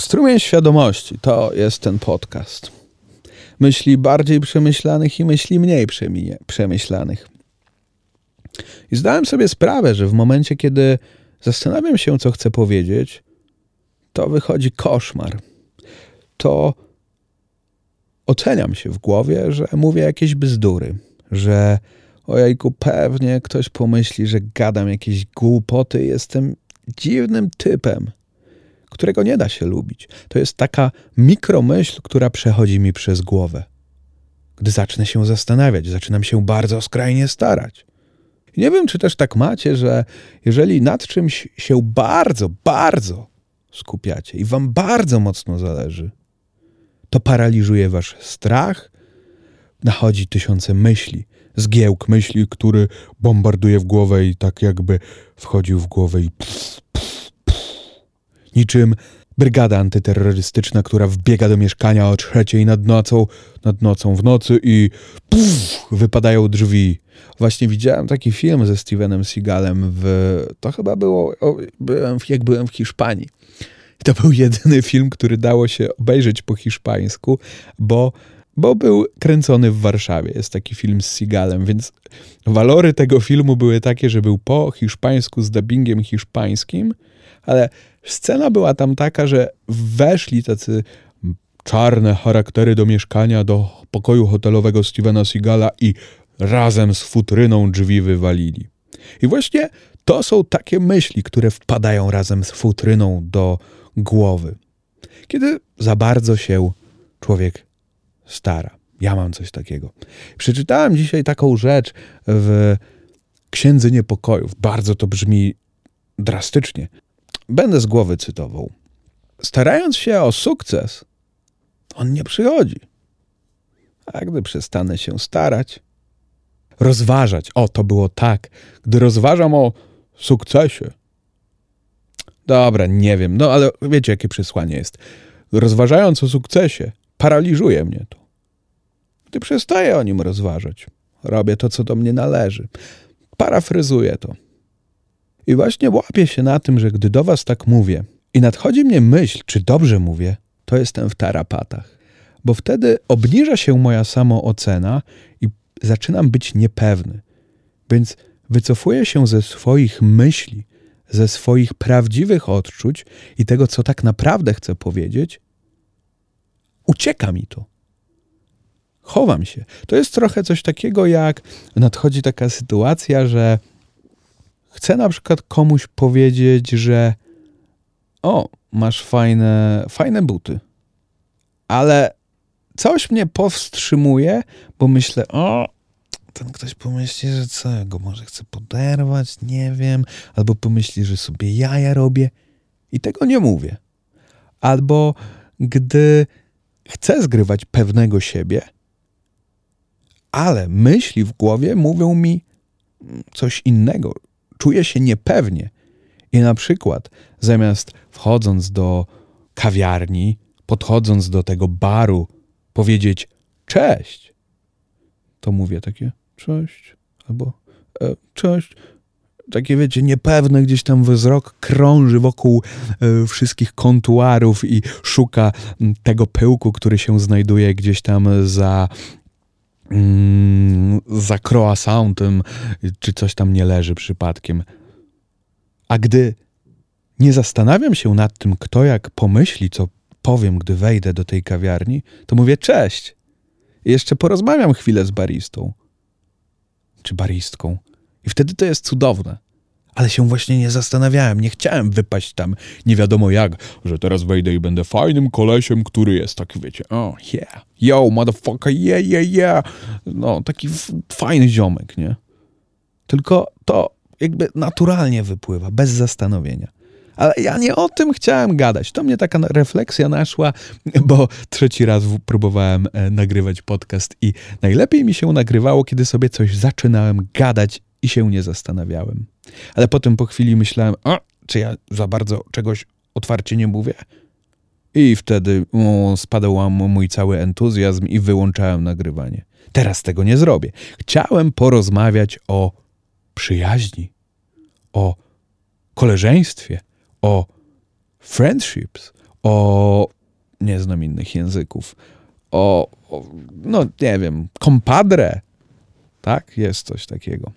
Strumień świadomości to jest ten podcast. Myśli bardziej przemyślanych i myśli mniej przemyślanych. I zdałem sobie sprawę, że w momencie, kiedy zastanawiam się, co chcę powiedzieć, to wychodzi koszmar. To oceniam się w głowie, że mówię jakieś bzdury, że ojejku, pewnie ktoś pomyśli, że gadam jakieś głupoty, jestem dziwnym typem którego nie da się lubić. To jest taka mikromyśl, która przechodzi mi przez głowę. Gdy zacznę się zastanawiać, zaczynam się bardzo skrajnie starać. I nie wiem, czy też tak macie, że jeżeli nad czymś się bardzo, bardzo skupiacie i wam bardzo mocno zależy, to paraliżuje wasz strach, nachodzi tysiące myśli, zgiełk myśli, który bombarduje w głowę i tak jakby wchodził w głowę i pff, niczym brygada antyterrorystyczna, która wbiega do mieszkania o trzeciej nad nocą, nad nocą w nocy i puf, wypadają drzwi. Właśnie widziałem taki film ze Stevenem Seagalem w, to chyba było, o, byłem, jak byłem w Hiszpanii. To był jedyny film, który dało się obejrzeć po hiszpańsku, bo, bo był kręcony w Warszawie. Jest taki film z Seagalem, więc walory tego filmu były takie, że był po hiszpańsku z dubbingiem hiszpańskim, ale Scena była tam taka, że weszli tacy czarne charaktery do mieszkania, do pokoju hotelowego Stevena Seagala i razem z futryną drzwi wywalili. I właśnie to są takie myśli, które wpadają razem z futryną do głowy. Kiedy za bardzo się człowiek stara. Ja mam coś takiego. Przeczytałem dzisiaj taką rzecz w Księdze Niepokojów. Bardzo to brzmi drastycznie, Będę z głowy cytował. Starając się o sukces, on nie przychodzi. A gdy przestanę się starać, rozważać, o to było tak, gdy rozważam o sukcesie. Dobra, nie wiem, no ale wiecie, jakie przesłanie jest. Rozważając o sukcesie, paraliżuje mnie to. Gdy przestaję o nim rozważać, robię to, co do mnie należy. Parafryzuję to. I właśnie łapię się na tym, że gdy do was tak mówię i nadchodzi mnie myśl, czy dobrze mówię, to jestem w tarapatach. Bo wtedy obniża się moja samoocena i zaczynam być niepewny. Więc wycofuję się ze swoich myśli, ze swoich prawdziwych odczuć i tego, co tak naprawdę chcę powiedzieć. Ucieka mi to. Chowam się. To jest trochę coś takiego, jak nadchodzi taka sytuacja, że chcę na przykład komuś powiedzieć, że o, masz fajne, fajne buty, ale coś mnie powstrzymuje, bo myślę, o, ten ktoś pomyśli, że co, ja go może chcę poderwać, nie wiem, albo pomyśli, że sobie jaja robię. I tego nie mówię. Albo gdy chcę zgrywać pewnego siebie, ale myśli w głowie mówią mi coś innego, czuję się niepewnie i na przykład zamiast wchodząc do kawiarni, podchodząc do tego baru, powiedzieć cześć, to mówię takie cześć albo e, cześć. Takie wiecie, niepewne gdzieś tam wzrok krąży wokół e, wszystkich kontuarów i szuka tego pyłku, który się znajduje gdzieś tam za mm, za croissantem, czy coś tam nie leży przypadkiem. A gdy nie zastanawiam się nad tym, kto jak pomyśli, co powiem, gdy wejdę do tej kawiarni, to mówię cześć. I jeszcze porozmawiam chwilę z baristą. Czy baristką. I wtedy to jest cudowne ale się właśnie nie zastanawiałem, nie chciałem wypaść tam nie wiadomo jak, że teraz wejdę i będę fajnym kolesiem, który jest taki, wiecie, oh yeah, yo, motherfucker, yeah, yeah, yeah, no, taki fajny ziomek, nie? Tylko to jakby naturalnie wypływa, bez zastanowienia. Ale ja nie o tym chciałem gadać. To mnie taka refleksja naszła, bo trzeci raz próbowałem e, nagrywać podcast i najlepiej mi się nagrywało, kiedy sobie coś zaczynałem gadać i się nie zastanawiałem. Ale potem po chwili myślałem, o, czy ja za bardzo czegoś otwarcie nie mówię? I wtedy o, spadał mój cały entuzjazm i wyłączałem nagrywanie. Teraz tego nie zrobię. Chciałem porozmawiać o przyjaźni, o koleżeństwie, o friendships, o nie znam innych języków, o, o no nie wiem, kompadre, tak? Jest coś takiego.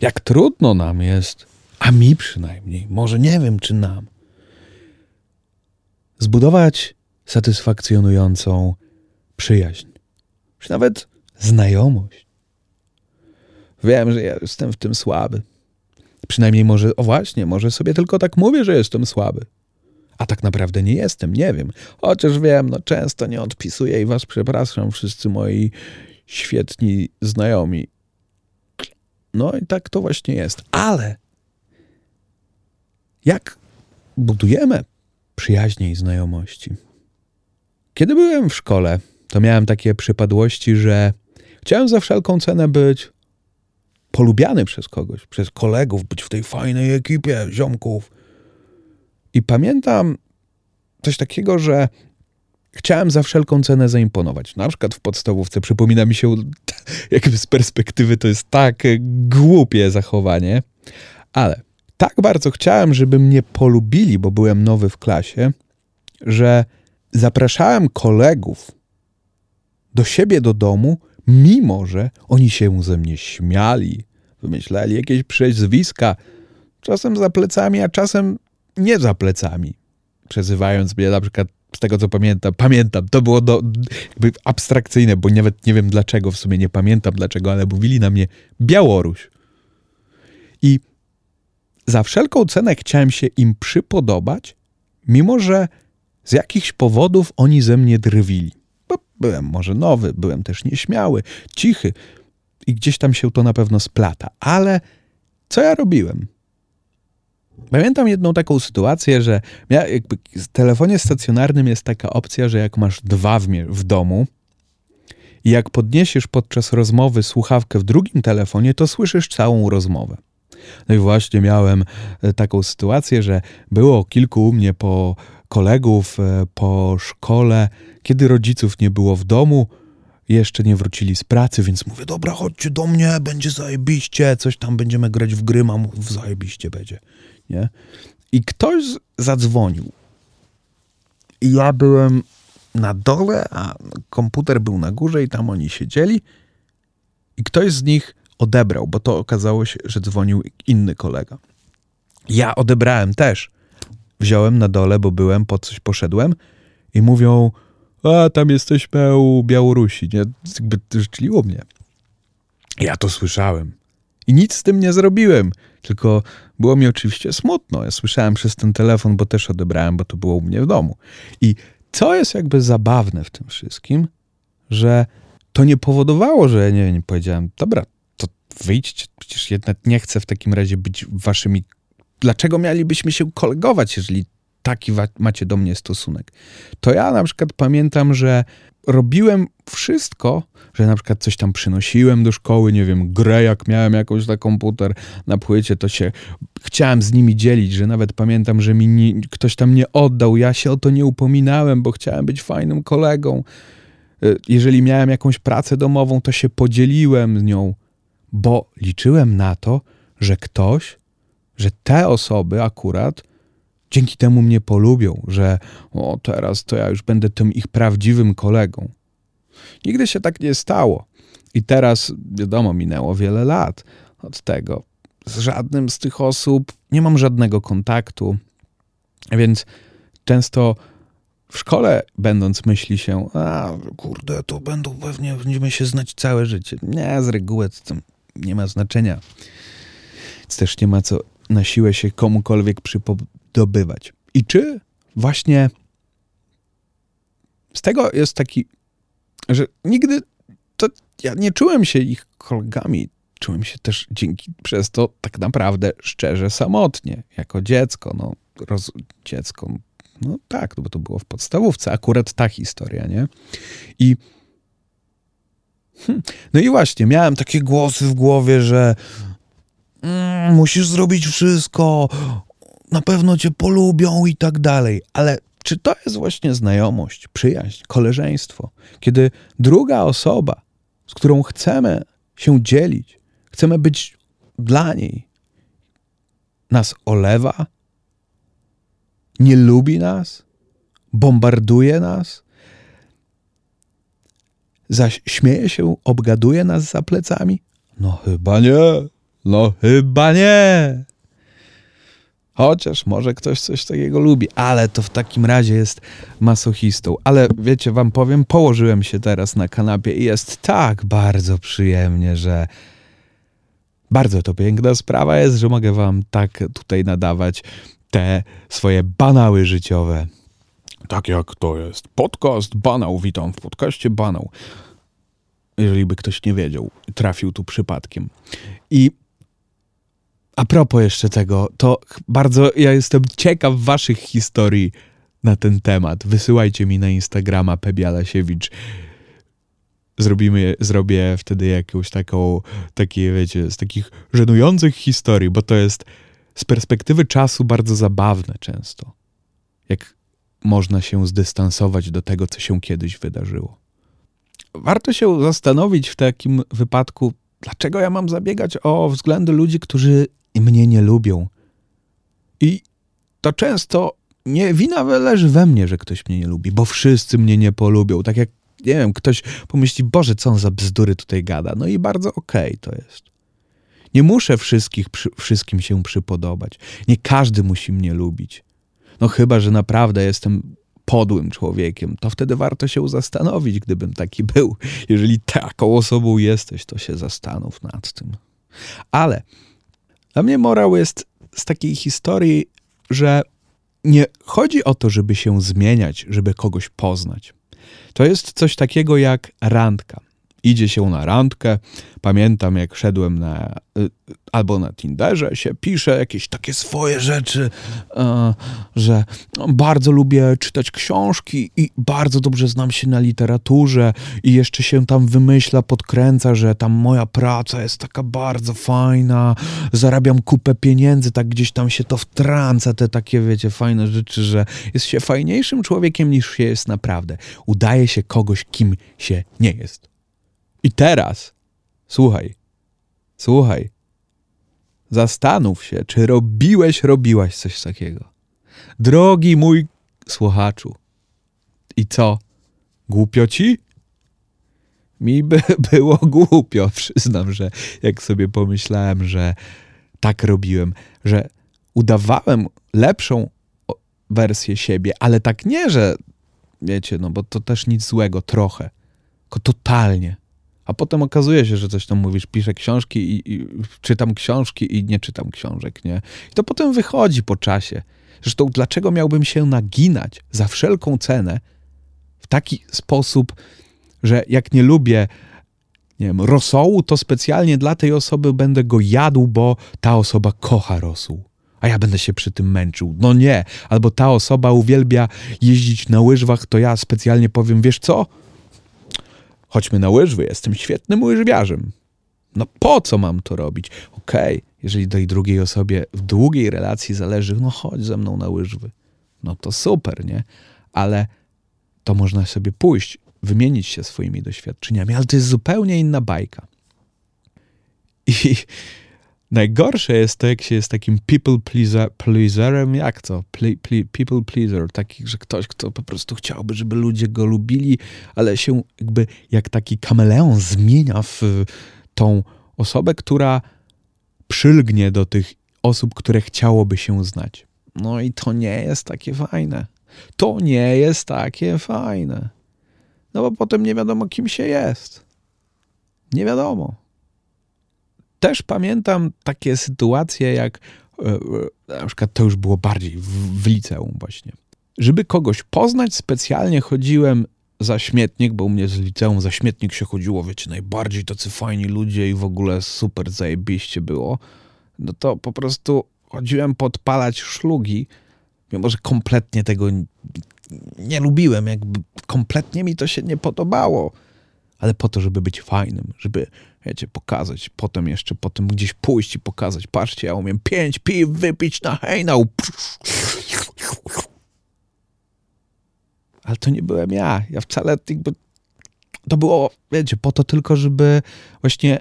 Jak trudno nam jest, a mi przynajmniej, może nie wiem czy nam, zbudować satysfakcjonującą przyjaźń, czy nawet znajomość. Wiem, że ja jestem w tym słaby. Przynajmniej może, o właśnie, może sobie tylko tak mówię, że jestem słaby. A tak naprawdę nie jestem, nie wiem. Chociaż wiem, no często nie odpisuję i was przepraszam, wszyscy moi świetni znajomi. No i tak to właśnie jest. Ale jak budujemy przyjaźnie i znajomości? Kiedy byłem w szkole, to miałem takie przypadłości, że chciałem za wszelką cenę być polubiany przez kogoś, przez kolegów, być w tej fajnej ekipie ziomków. I pamiętam coś takiego, że chciałem za wszelką cenę zaimponować. Na przykład w podstawówce przypomina mi się, jakby z perspektywy to jest tak głupie zachowanie, ale tak bardzo chciałem, żeby mnie polubili, bo byłem nowy w klasie, że zapraszałem kolegów do siebie do domu, mimo że oni się ze mnie śmiali, wymyślali jakieś przezwiska, czasem za plecami, a czasem nie za plecami, przezywając mnie na przykład z tego co pamiętam, pamiętam, to było do, jakby abstrakcyjne, bo nawet nie wiem dlaczego, w sumie nie pamiętam dlaczego, ale mówili na mnie Białoruś. I za wszelką cenę chciałem się im przypodobać, mimo że z jakichś powodów oni ze mnie drwili. Bo byłem może nowy, byłem też nieśmiały, cichy i gdzieś tam się to na pewno splata. Ale co ja robiłem? Pamiętam jedną taką sytuację, że ja, w telefonie stacjonarnym jest taka opcja, że jak masz dwa w, w domu i jak podniesiesz podczas rozmowy słuchawkę w drugim telefonie, to słyszysz całą rozmowę. No i właśnie miałem e, taką sytuację, że było kilku u mnie po kolegów e, po szkole, kiedy rodziców nie było w domu, jeszcze nie wrócili z pracy, więc mówię, dobra, chodźcie do mnie, będzie zajebiście, coś tam będziemy grać w gry, mam w zajebiście będzie, nie? I ktoś zadzwonił. I ja byłem na dole, a komputer był na górze i tam oni siedzieli. I ktoś z nich odebrał, bo to okazało się, że dzwonił inny kolega. Ja odebrałem też. Wziąłem na dole, bo byłem, po coś poszedłem i mówią, a tam jesteśmy u Białorusi, nie? Jakby życzliło mnie. Ja to słyszałem. I nic z tym nie zrobiłem, tylko było mi oczywiście smutno. Ja słyszałem przez ten telefon, bo też odebrałem, bo to było u mnie w domu. I co jest jakby zabawne w tym wszystkim, że to nie powodowało, że nie, nie powiedziałem, dobra, to wyjdźcie, przecież jednak nie chcę w takim razie być waszymi. Dlaczego mielibyśmy się kolegować, jeżeli taki macie do mnie stosunek? To ja na przykład pamiętam, że robiłem wszystko, że na przykład coś tam przynosiłem do szkoły, nie wiem, grę, jak miałem jakąś na komputer na płycie, to się chciałem z nimi dzielić, że nawet pamiętam, że mi nie, ktoś tam nie oddał, ja się o to nie upominałem, bo chciałem być fajnym kolegą. Y, jeżeli miałem jakąś pracę domową, to się podzieliłem z nią, bo liczyłem na to, że ktoś, że te osoby akurat dzięki temu mnie polubią, że o teraz to ja już będę tym ich prawdziwym kolegą. Nigdy się tak nie stało. I teraz, wiadomo, minęło wiele lat od tego. Z żadnym z tych osób nie mam żadnego kontaktu, więc często w szkole będąc myśli się, a kurde, to będą pewnie, będziemy się znać całe życie. Nie, z reguły to nie ma znaczenia. Więc też nie ma co na siłę się komukolwiek przypodobywać. I czy właśnie z tego jest taki że nigdy to ja nie czułem się ich kolegami. Czułem się też dzięki przez to tak naprawdę szczerze samotnie, jako dziecko. No, roz, dziecko, no tak, no bo to było w podstawówce, akurat ta historia, nie? I hmm, no i właśnie, miałem takie głosy w głowie, że mm, musisz zrobić wszystko, na pewno cię polubią i tak dalej, ale czy to jest właśnie znajomość, przyjaźń, koleżeństwo, kiedy druga osoba, z którą chcemy się dzielić, chcemy być dla niej, nas olewa, Nie lubi nas? Bombarduje nas? Zaś śmieje się, obgaduje nas za plecami? No chyba nie. No chyba nie. Chociaż może ktoś coś takiego lubi, ale to w takim razie jest masochistą. Ale wiecie, wam powiem, położyłem się teraz na kanapie i jest tak bardzo przyjemnie, że bardzo to piękna sprawa jest, że mogę wam tak tutaj nadawać te swoje banały życiowe. Tak jak to jest. Podcast Banał. Witam w podcaście Banał. Jeżeli by ktoś nie wiedział, trafił tu przypadkiem. I a propos jeszcze tego, to bardzo ja jestem ciekaw waszych historii na ten temat. Wysyłajcie mi na Instagrama Pebialasiewicz. Zrobimy, zrobię wtedy jakąś taką, takie wiecie, z takich żenujących historii, bo to jest z perspektywy czasu bardzo zabawne często. Jak można się zdystansować do tego, co się kiedyś wydarzyło. Warto się zastanowić w takim wypadku, dlaczego ja mam zabiegać o względy ludzi, którzy mnie nie lubią. I to często nie wina leży we mnie, że ktoś mnie nie lubi, bo wszyscy mnie nie polubią. Tak jak, nie wiem, ktoś pomyśli, Boże, co on za bzdury tutaj gada. No i bardzo okej okay to jest. Nie muszę wszystkich, przy, wszystkim się przypodobać. Nie każdy musi mnie lubić. No chyba, że naprawdę jestem podłym człowiekiem, to wtedy warto się zastanowić, gdybym taki był. Jeżeli taką osobą jesteś, to się zastanów nad tym. Ale dla mnie morał jest z takiej historii, że nie chodzi o to, żeby się zmieniać, żeby kogoś poznać. To jest coś takiego jak randka idzie się na randkę. Pamiętam, jak szedłem na, y, albo na Tinderze, się pisze jakieś takie swoje rzeczy, e, że bardzo lubię czytać książki i bardzo dobrze znam się na literaturze i jeszcze się tam wymyśla, podkręca, że tam moja praca jest taka bardzo fajna, zarabiam kupę pieniędzy, tak gdzieś tam się to wtrąca, te takie, wiecie, fajne rzeczy, że jest się fajniejszym człowiekiem niż się jest naprawdę. Udaje się kogoś, kim się nie jest. I teraz, słuchaj, słuchaj, zastanów się, czy robiłeś, robiłaś coś takiego. Drogi mój słuchaczu. I co? Głupio ci? Mi by było głupio, przyznam, że jak sobie pomyślałem, że tak robiłem, że udawałem lepszą wersję siebie, ale tak nie, że wiecie, no bo to też nic złego, trochę, tylko totalnie a potem okazuje się, że coś tam mówisz, piszę książki i, i, czytam książki i nie czytam książek, nie? I to potem wychodzi po czasie. Zresztą dlaczego miałbym się naginać za wszelką cenę w taki sposób, że jak nie lubię nie wiem, rosołu, to specjalnie dla tej osoby będę go jadł, bo ta osoba kocha rosół. A ja będę się przy tym męczył. No nie. Albo ta osoba uwielbia jeździć na łyżwach, to ja specjalnie powiem, wiesz co? Chodźmy na łyżwy, jestem świetnym łyżwiarzem. No po co mam to robić? Okej, okay, jeżeli tej drugiej osobie w długiej relacji zależy, no chodź ze mną na łyżwy. No to super, nie? Ale to można sobie pójść, wymienić się swoimi doświadczeniami, ale to jest zupełnie inna bajka. I Najgorsze jest to, jak się jest takim people pleaser, pleaserem, jak to? Ple, ple, people pleaser, taki, że ktoś, kto po prostu chciałby, żeby ludzie go lubili, ale się jakby jak taki kameleon zmienia w tą osobę, która przylgnie do tych osób, które chciałoby się znać. No i to nie jest takie fajne. To nie jest takie fajne. No bo potem nie wiadomo, kim się jest. Nie wiadomo też pamiętam takie sytuacje, jak e, e, na przykład to już było bardziej w, w liceum właśnie. Żeby kogoś poznać, specjalnie chodziłem za śmietnik, bo u mnie z liceum za śmietnik się chodziło, wiecie, najbardziej tacy fajni ludzie i w ogóle super zajebiście było. No to po prostu chodziłem podpalać szlugi, mimo że kompletnie tego nie lubiłem, jakby kompletnie mi to się nie podobało ale po to, żeby być fajnym, żeby, wiecie, pokazać, potem jeszcze, potem gdzieś pójść i pokazać, patrzcie, ja umiem pięć piw wypić na hejnał. Ale to nie byłem ja. Ja wcale jakby, to było, wiecie, po to tylko, żeby właśnie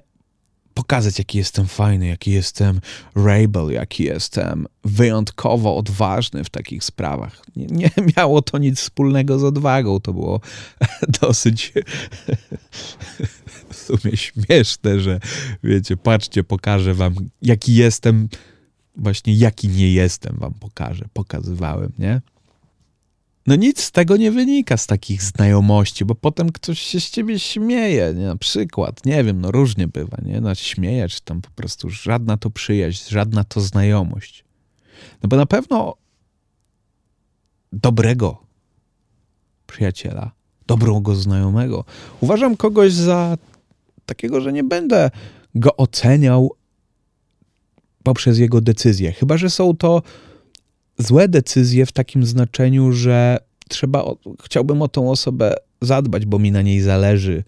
pokazać, jaki jestem fajny, jaki jestem rebel, jaki jestem wyjątkowo odważny w takich sprawach. Nie, nie miało to nic wspólnego z odwagą, to było dosyć sumie śmieszne, że wiecie, patrzcie, pokażę wam, jaki jestem, właśnie jaki nie jestem wam pokażę, pokazywałem, nie? No nic z tego nie wynika z takich znajomości, bo potem ktoś się z ciebie śmieje, nie? na przykład, nie wiem, no różnie bywa, nie? No śmieje, czy tam po prostu żadna to przyjaźń, żadna to znajomość. No bo na pewno dobrego przyjaciela, dobrego znajomego, uważam kogoś za takiego, że nie będę go oceniał poprzez jego decyzje, chyba że są to złe decyzje w takim znaczeniu, że trzeba, chciałbym o tą osobę zadbać, bo mi na niej zależy.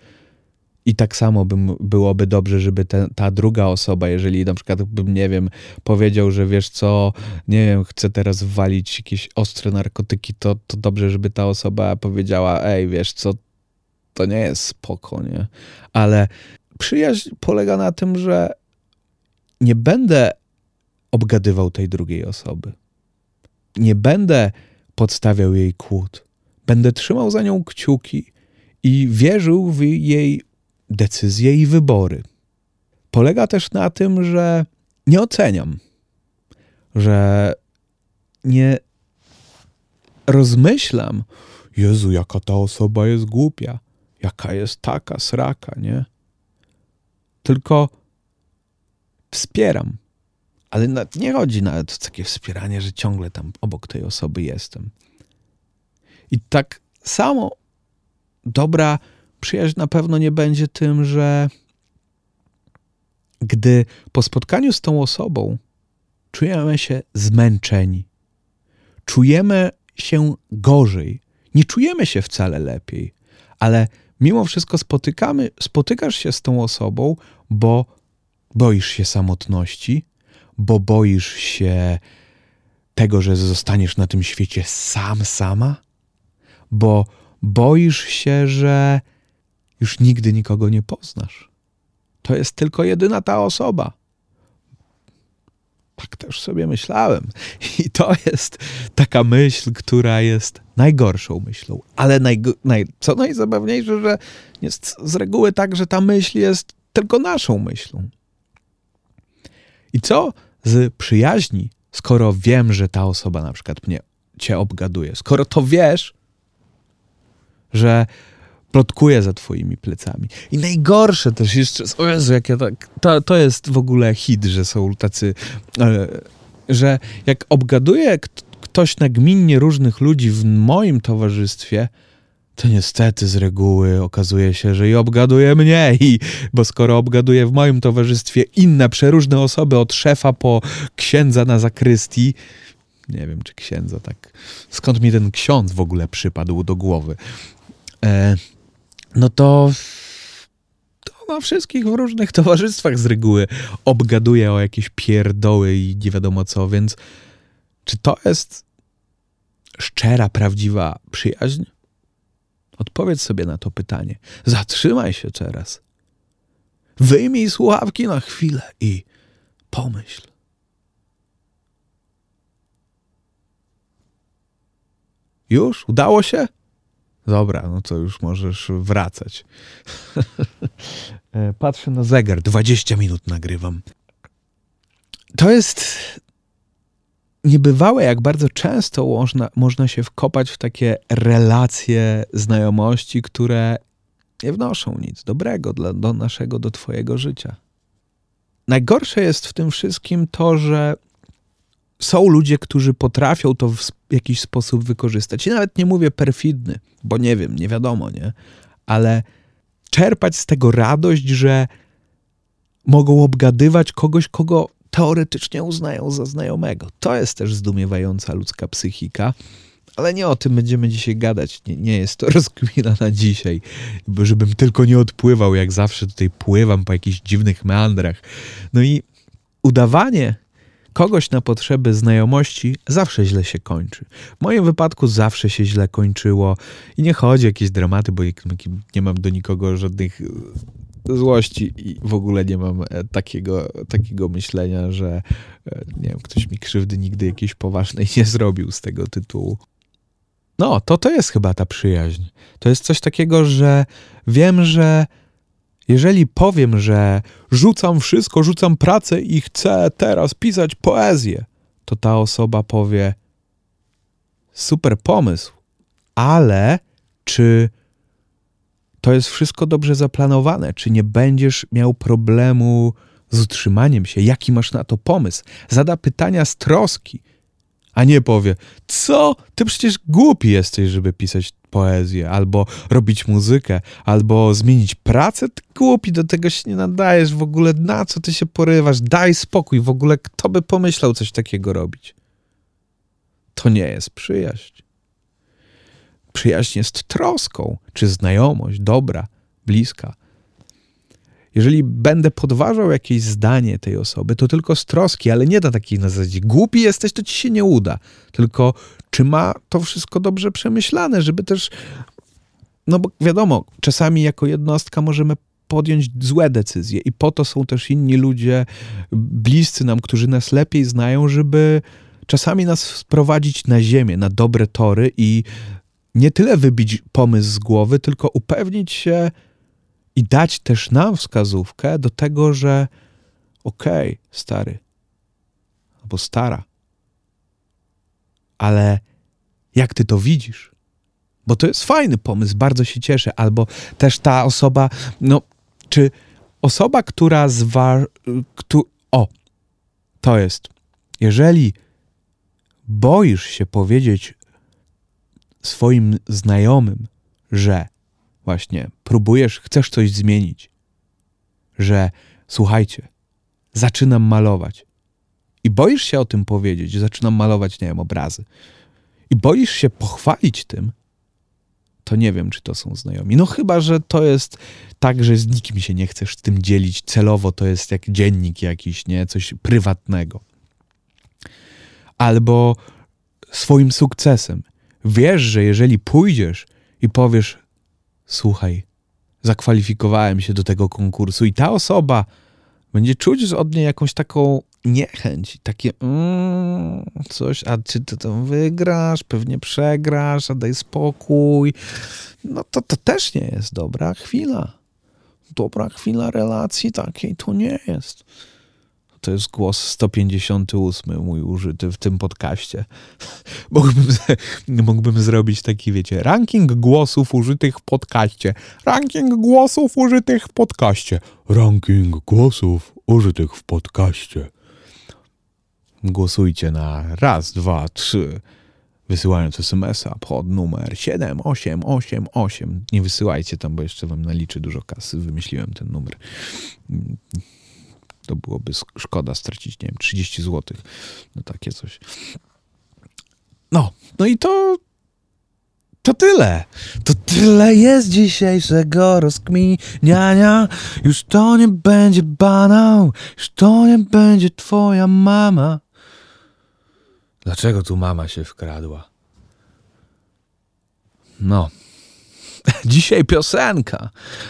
I tak samo bym, byłoby dobrze, żeby te, ta druga osoba, jeżeli na przykład bym, nie wiem, powiedział, że wiesz co, nie wiem, chcę teraz walić jakieś ostre narkotyki, to, to dobrze, żeby ta osoba powiedziała, ej, wiesz co, to nie jest spoko, nie? Ale przyjaźń polega na tym, że nie będę obgadywał tej drugiej osoby nie będę podstawiał jej kłód. Będę trzymał za nią kciuki i wierzył w jej decyzje i wybory. Polega też na tym, że nie oceniam, że nie rozmyślam, Jezu, jaka ta osoba jest głupia, jaka jest taka sraka, nie? Tylko wspieram ale nie chodzi nawet o takie wspieranie, że ciągle tam obok tej osoby jestem. I tak samo dobra przyjaźń na pewno nie będzie tym, że gdy po spotkaniu z tą osobą czujemy się zmęczeni, czujemy się gorzej, nie czujemy się wcale lepiej, ale mimo wszystko spotykamy, spotykasz się z tą osobą, bo boisz się samotności, bo boisz się tego, że zostaniesz na tym świecie sam, sama? Bo boisz się, że już nigdy nikogo nie poznasz. To jest tylko jedyna ta osoba. Tak też sobie myślałem. I to jest taka myśl, która jest najgorszą myślą. Ale najgo, naj, co najzabawniejsze, że jest z reguły tak, że ta myśl jest tylko naszą myślą. I co z przyjaźni, skoro wiem, że ta osoba na przykład mnie cię obgaduje, skoro to wiesz, że plotkuje za twoimi plecami. I najgorsze też jeszcze, o Jezu, jak ja tak, to, to jest w ogóle hit, że są tacy, e, że jak obgaduje ktoś nagminnie różnych ludzi w moim towarzystwie, to niestety z reguły okazuje się, że i obgaduje mnie, i, bo skoro obgaduje w moim towarzystwie inne przeróżne osoby, od szefa po księdza na zakrystii, nie wiem czy księdza tak, skąd mi ten ksiądz w ogóle przypadł do głowy, e, no to, to na wszystkich w różnych towarzystwach z reguły obgaduje o jakieś pierdoły i nie wiadomo co, więc czy to jest szczera, prawdziwa przyjaźń? Odpowiedz sobie na to pytanie. Zatrzymaj się teraz. Wyjmij słuchawki na chwilę i pomyśl. Już? Udało się? Dobra, no to już możesz wracać. E, patrzę na zegar, 20 minut nagrywam. To jest niebywałe, jak bardzo często można, można się wkopać w takie relacje znajomości, które nie wnoszą nic dobrego dla, do naszego, do Twojego życia. Najgorsze jest w tym wszystkim to, że są ludzie, którzy potrafią to w jakiś sposób wykorzystać. I nawet nie mówię perfidny, bo nie wiem, nie wiadomo, nie? Ale czerpać z tego radość, że mogą obgadywać kogoś, kogo teoretycznie uznają za znajomego. To jest też zdumiewająca ludzka psychika. Ale nie o tym będziemy dzisiaj gadać. Nie, nie jest to rozkmina na dzisiaj, bo żebym tylko nie odpływał, jak zawsze tutaj pływam po jakichś dziwnych meandrach. No i udawanie kogoś na potrzeby znajomości zawsze źle się kończy. W moim wypadku zawsze się źle kończyło i nie chodzi o jakieś dramaty, bo nie mam do nikogo żadnych złości i w ogóle nie mam e, takiego, takiego myślenia, że e, nie wiem, ktoś mi krzywdy nigdy jakiejś poważnej nie zrobił z tego tytułu. No, to to jest chyba ta przyjaźń. To jest coś takiego, że wiem, że jeżeli powiem, że rzucam wszystko, rzucam pracę i chcę teraz pisać poezję, to ta osoba powie: Super pomysł, ale czy to jest wszystko dobrze zaplanowane? Czy nie będziesz miał problemu z utrzymaniem się? Jaki masz na to pomysł? Zada pytania z troski, a nie powie: Co? Ty przecież głupi jesteś, żeby pisać poezję, albo robić muzykę, albo zmienić pracę. Ty głupi, do tego się nie nadajesz w ogóle. Na co ty się porywasz? Daj spokój. W ogóle kto by pomyślał coś takiego robić? To nie jest przyjaźń. Przyjaźń jest troską, czy znajomość, dobra, bliska. Jeżeli będę podważał jakieś zdanie tej osoby, to tylko z troski, ale nie na takiej na zasadzie głupi jesteś, to ci się nie uda. Tylko czy ma to wszystko dobrze przemyślane, żeby też, no bo wiadomo, czasami jako jednostka możemy podjąć złe decyzje i po to są też inni ludzie bliscy nam, którzy nas lepiej znają, żeby czasami nas sprowadzić na ziemię, na dobre tory i nie tyle wybić pomysł z głowy, tylko upewnić się i dać też nam wskazówkę do tego, że okej, okay, stary albo stara, ale jak ty to widzisz? Bo to jest fajny pomysł, bardzo się cieszę. Albo też ta osoba, no, czy osoba, która zwa... Ktu... O, to jest. Jeżeli boisz się powiedzieć swoim znajomym, że właśnie próbujesz, chcesz coś zmienić, że słuchajcie, zaczynam malować i boisz się o tym powiedzieć, zaczynam malować, nie wiem, obrazy i boisz się pochwalić tym, to nie wiem, czy to są znajomi. No chyba, że to jest tak, że z nikim się nie chcesz tym dzielić celowo, to jest jak dziennik jakiś, nie? Coś prywatnego. Albo swoim sukcesem. Wiesz, że jeżeli pójdziesz i powiesz, słuchaj, zakwalifikowałem się do tego konkursu i ta osoba będzie czuć od niej jakąś taką niechęć, takie mm, coś, a czy ty to wygrasz, pewnie przegrasz, a daj spokój, no to to też nie jest dobra chwila. Dobra chwila relacji takiej to nie jest. To jest głos 158 mój użyty w tym podcaście. mógłbym, mógłbym zrobić taki, wiecie, ranking głosów użytych w podcaście. Ranking głosów użytych w podcaście. Ranking głosów użytych w podcaście. Głosujcie na raz, dwa, trzy, wysyłając SMS-a pod numer 7888. Nie wysyłajcie tam, bo jeszcze wam naliczy dużo kasy. Wymyśliłem ten numer to byłoby szkoda stracić, nie wiem, 30 zł. No takie coś. No, no i to to tyle. To tyle jest dzisiejszego rozkminiania. Już to nie będzie banał. Już to nie będzie twoja mama. Dlaczego tu mama się wkradła? No, Dzisiaj piosenka.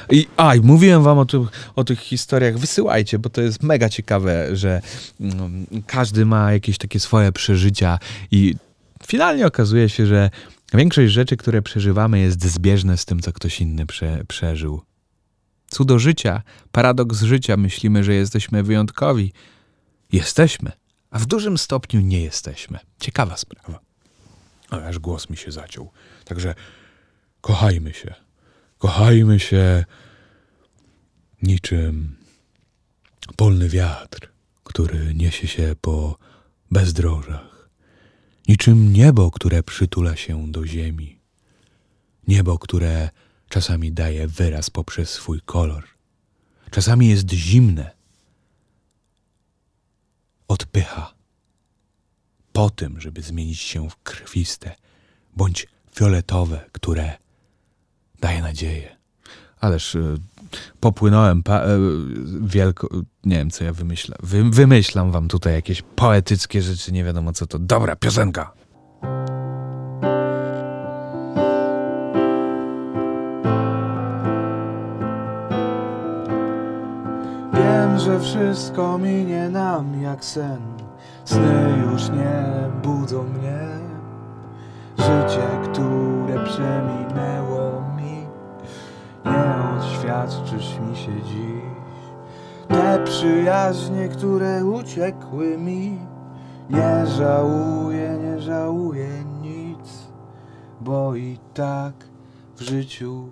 I aj, mówiłem wam o, tu, o tych historiach. Wysyłajcie, bo to jest mega ciekawe, że mm, każdy ma jakieś takie swoje przeżycia i finalnie okazuje się, że większość rzeczy, które przeżywamy, jest zbieżne z tym, co ktoś inny prze, przeżył. Cudo życia, paradoks życia. Myślimy, że jesteśmy wyjątkowi. Jesteśmy, a w dużym stopniu nie jesteśmy. Ciekawa sprawa. Ale aż głos mi się zaciął. Także Kochajmy się. Kochajmy się niczym polny wiatr, który niesie się po bezdrożach. Niczym niebo, które przytula się do ziemi. Niebo, które czasami daje wyraz poprzez swój kolor. Czasami jest zimne. Odpycha. Po tym, żeby zmienić się w krwiste bądź fioletowe, które daje nadzieję. Ależ y, popłynąłem pa, y, wielko... Nie wiem, co ja wymyślam. Wy, wymyślam wam tutaj jakieś poetyckie rzeczy, nie wiadomo co to. Dobra, piosenka! że wszystko minie nam jak sen. Sny już nie budzą mnie. Życie, które przeminęło oświadczysz mi się dziś. Te przyjaźnie, które uciekły mi, nie żałuję, nie żałuję nic, bo i tak w życiu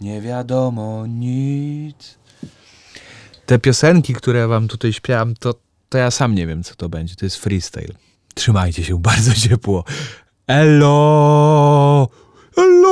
nie wiadomo nic. Te piosenki, które wam tutaj śpiewam, to, to ja sam nie wiem, co to będzie. To jest freestyle. Trzymajcie się bardzo ciepło. Elo! Elo!